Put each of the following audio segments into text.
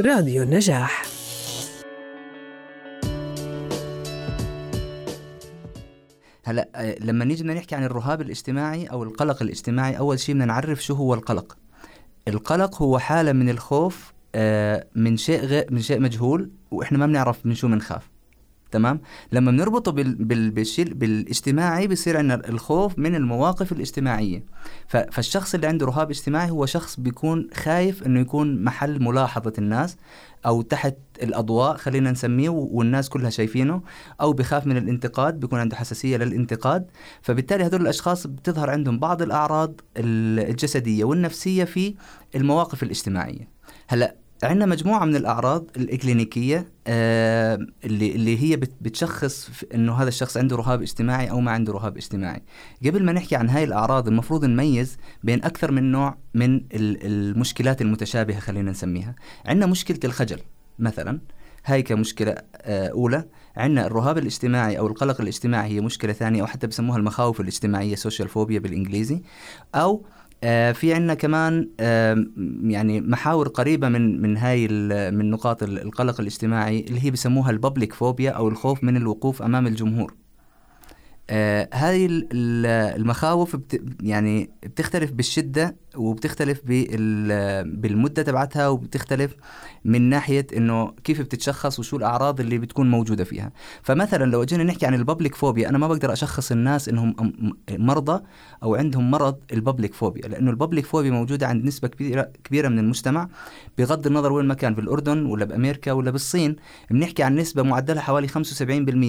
راديو النجاح. هلا آه، لما نيجي بدنا نحكي عن الرهاب الاجتماعي أو القلق الاجتماعي أول شيء بدنا نعرف شو هو القلق. القلق هو حالة من الخوف آه، من شيء غير من شيء مجهول وإحنا ما بنعرف من شو بنخاف. تمام؟ لما بنربطه بال... بال... بالشيء بالاجتماعي بصير عندنا الخوف من المواقف الاجتماعية. ف... فالشخص اللي عنده رهاب اجتماعي هو شخص بيكون خايف إنه يكون محل ملاحظة الناس أو تحت الأضواء خلينا نسميه والناس كلها شايفينه أو بخاف من الانتقاد بيكون عنده حساسية للانتقاد. فبالتالي هذول الأشخاص بتظهر عندهم بعض الأعراض الجسدية والنفسية في المواقف الاجتماعية. هلأ عندنا مجموعة من الأعراض الإكلينيكية آه اللي اللي هي بتشخص إنه هذا الشخص عنده رهاب اجتماعي أو ما عنده رهاب اجتماعي. قبل ما نحكي عن هاي الأعراض المفروض نميز بين أكثر من نوع من المشكلات المتشابهة خلينا نسميها. عندنا مشكلة الخجل مثلا هاي كمشكلة آه أولى عندنا الرهاب الاجتماعي أو القلق الاجتماعي هي مشكلة ثانية أو حتى بسموها المخاوف الاجتماعية social phobia بالإنجليزي أو في عندنا كمان آه يعني محاور قريبة من من هاي من نقاط القلق الاجتماعي اللي هي بسموها ال public phobia أو الخوف من الوقوف أمام الجمهور. آه هذه المخاوف بت يعني بتختلف بالشدة وبتختلف بالمدة تبعتها وبتختلف من ناحية إنه كيف بتتشخص وشو الأعراض اللي بتكون موجودة فيها. فمثلا لو جينا نحكي عن الببليك فوبيا أنا ما بقدر أشخص الناس إنهم مرضى أو عندهم مرض الببليك فوبيا لأنه الببليك فوبيا موجودة عند نسبة كبيرة كبيرة من المجتمع بغض النظر وين ما كان في الأردن ولا بأمريكا ولا بالصين. بنحكي عن نسبة معدلها حوالي 75%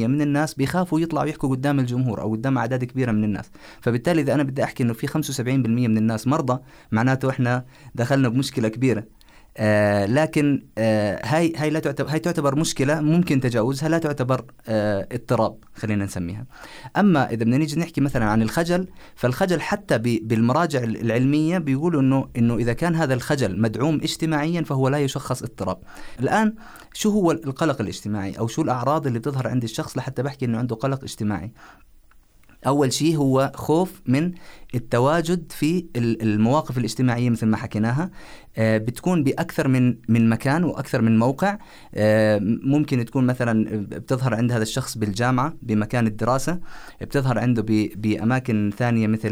من الناس بيخافوا يطلعوا يحكوا قدام الجمهور أو قدام أعداد كبيرة من الناس. فبالتالي إذا أنا بدي أحكي إنه في 75% من الناس مرضى معناته إحنا دخلنا بمشكلة كبيرة. آه لكن آه هاي هاي لا تعتبر هاي تعتبر مشكلة ممكن تجاوزها لا تعتبر آه اضطراب خلينا نسميها. أما إذا بدنا نيجي نحكي مثلا عن الخجل فالخجل حتى بالمراجع العلمية بيقولوا إنه إنه إذا كان هذا الخجل مدعوم اجتماعيا فهو لا يشخص اضطراب. الآن شو هو القلق الاجتماعي أو شو الأعراض اللي بتظهر عند الشخص لحتى بحكي إنه عنده قلق اجتماعي؟ أول شيء هو خوف من التواجد في المواقف الاجتماعية مثل ما حكيناها. آه، بتكون بأكثر من من مكان وأكثر من موقع. آه، ممكن تكون مثلا بتظهر عند هذا الشخص بالجامعة بمكان الدراسة. بتظهر عنده بأماكن ثانية مثل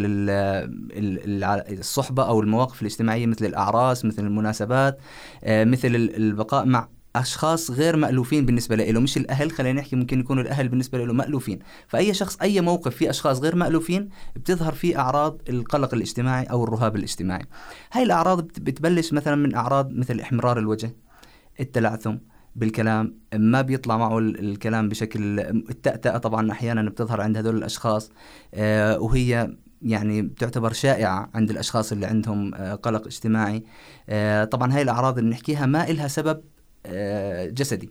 الصحبة أو المواقف الاجتماعية مثل الأعراس مثل المناسبات. آه، مثل البقاء مع أشخاص غير مألوفين بالنسبة له مش الأهل خلينا نحكي ممكن يكونوا الأهل بالنسبة له مألوفين. فأي شخص أي موقف فيه أشخاص غير مألوفين بتظهر فيه أعراض القلق الاجتماعي أو الرهاب الاجتماعي. هاي الأعراض بتبلش مثلا من أعراض مثل إحمرار الوجه التلعثم بالكلام ما بيطلع معه الكلام بشكل التأتأة طبعا أحيانا بتظهر عند هذول الأشخاص آه وهي يعني بتعتبر شائعة عند الأشخاص اللي عندهم آه، قلق اجتماعي. آه، طبعا هاي الأعراض اللي بنحكيها ما إلها سبب جسدي.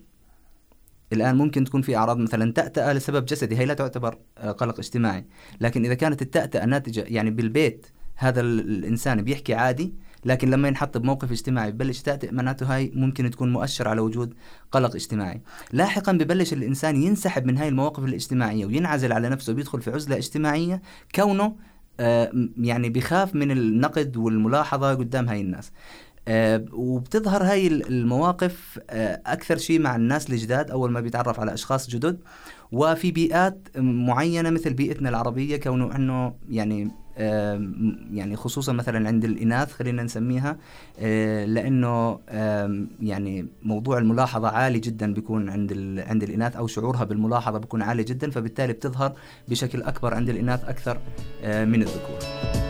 الآن ممكن تكون في أعراض مثلا تأتأة لسبب جسدي هي لا تعتبر آه، قلق اجتماعي. لكن إذا كانت التأتأة ناتجة يعني بالبيت هذا الإنسان بيحكي عادي لكن لما ينحط بموقف اجتماعي ببلش تأتئ معناته هاي ممكن تكون مؤشر على وجود قلق اجتماعي. لاحقا ببلش الإنسان ينسحب من هاي المواقف الاجتماعية وينعزل على نفسه وبيدخل في عزلة اجتماعية كونه آه يعني بخاف من النقد والملاحظة قدام هاي الناس. آه، وبتظهر هاي المواقف آه، أكثر شيء مع الناس الجداد أول ما بيتعرف على أشخاص جدد وفي بيئات معينة مثل بيئتنا العربية كونه إنه يعني يعني خصوصا مثلا عند الإناث خلينا نسميها آه، لأنه يعني موضوع الملاحظة عالي جدا بيكون عند عند الإناث أو شعورها بالملاحظة بيكون عالي جدا فبالتالي بتظهر بشكل أكبر عند الإناث أكثر من الذكور.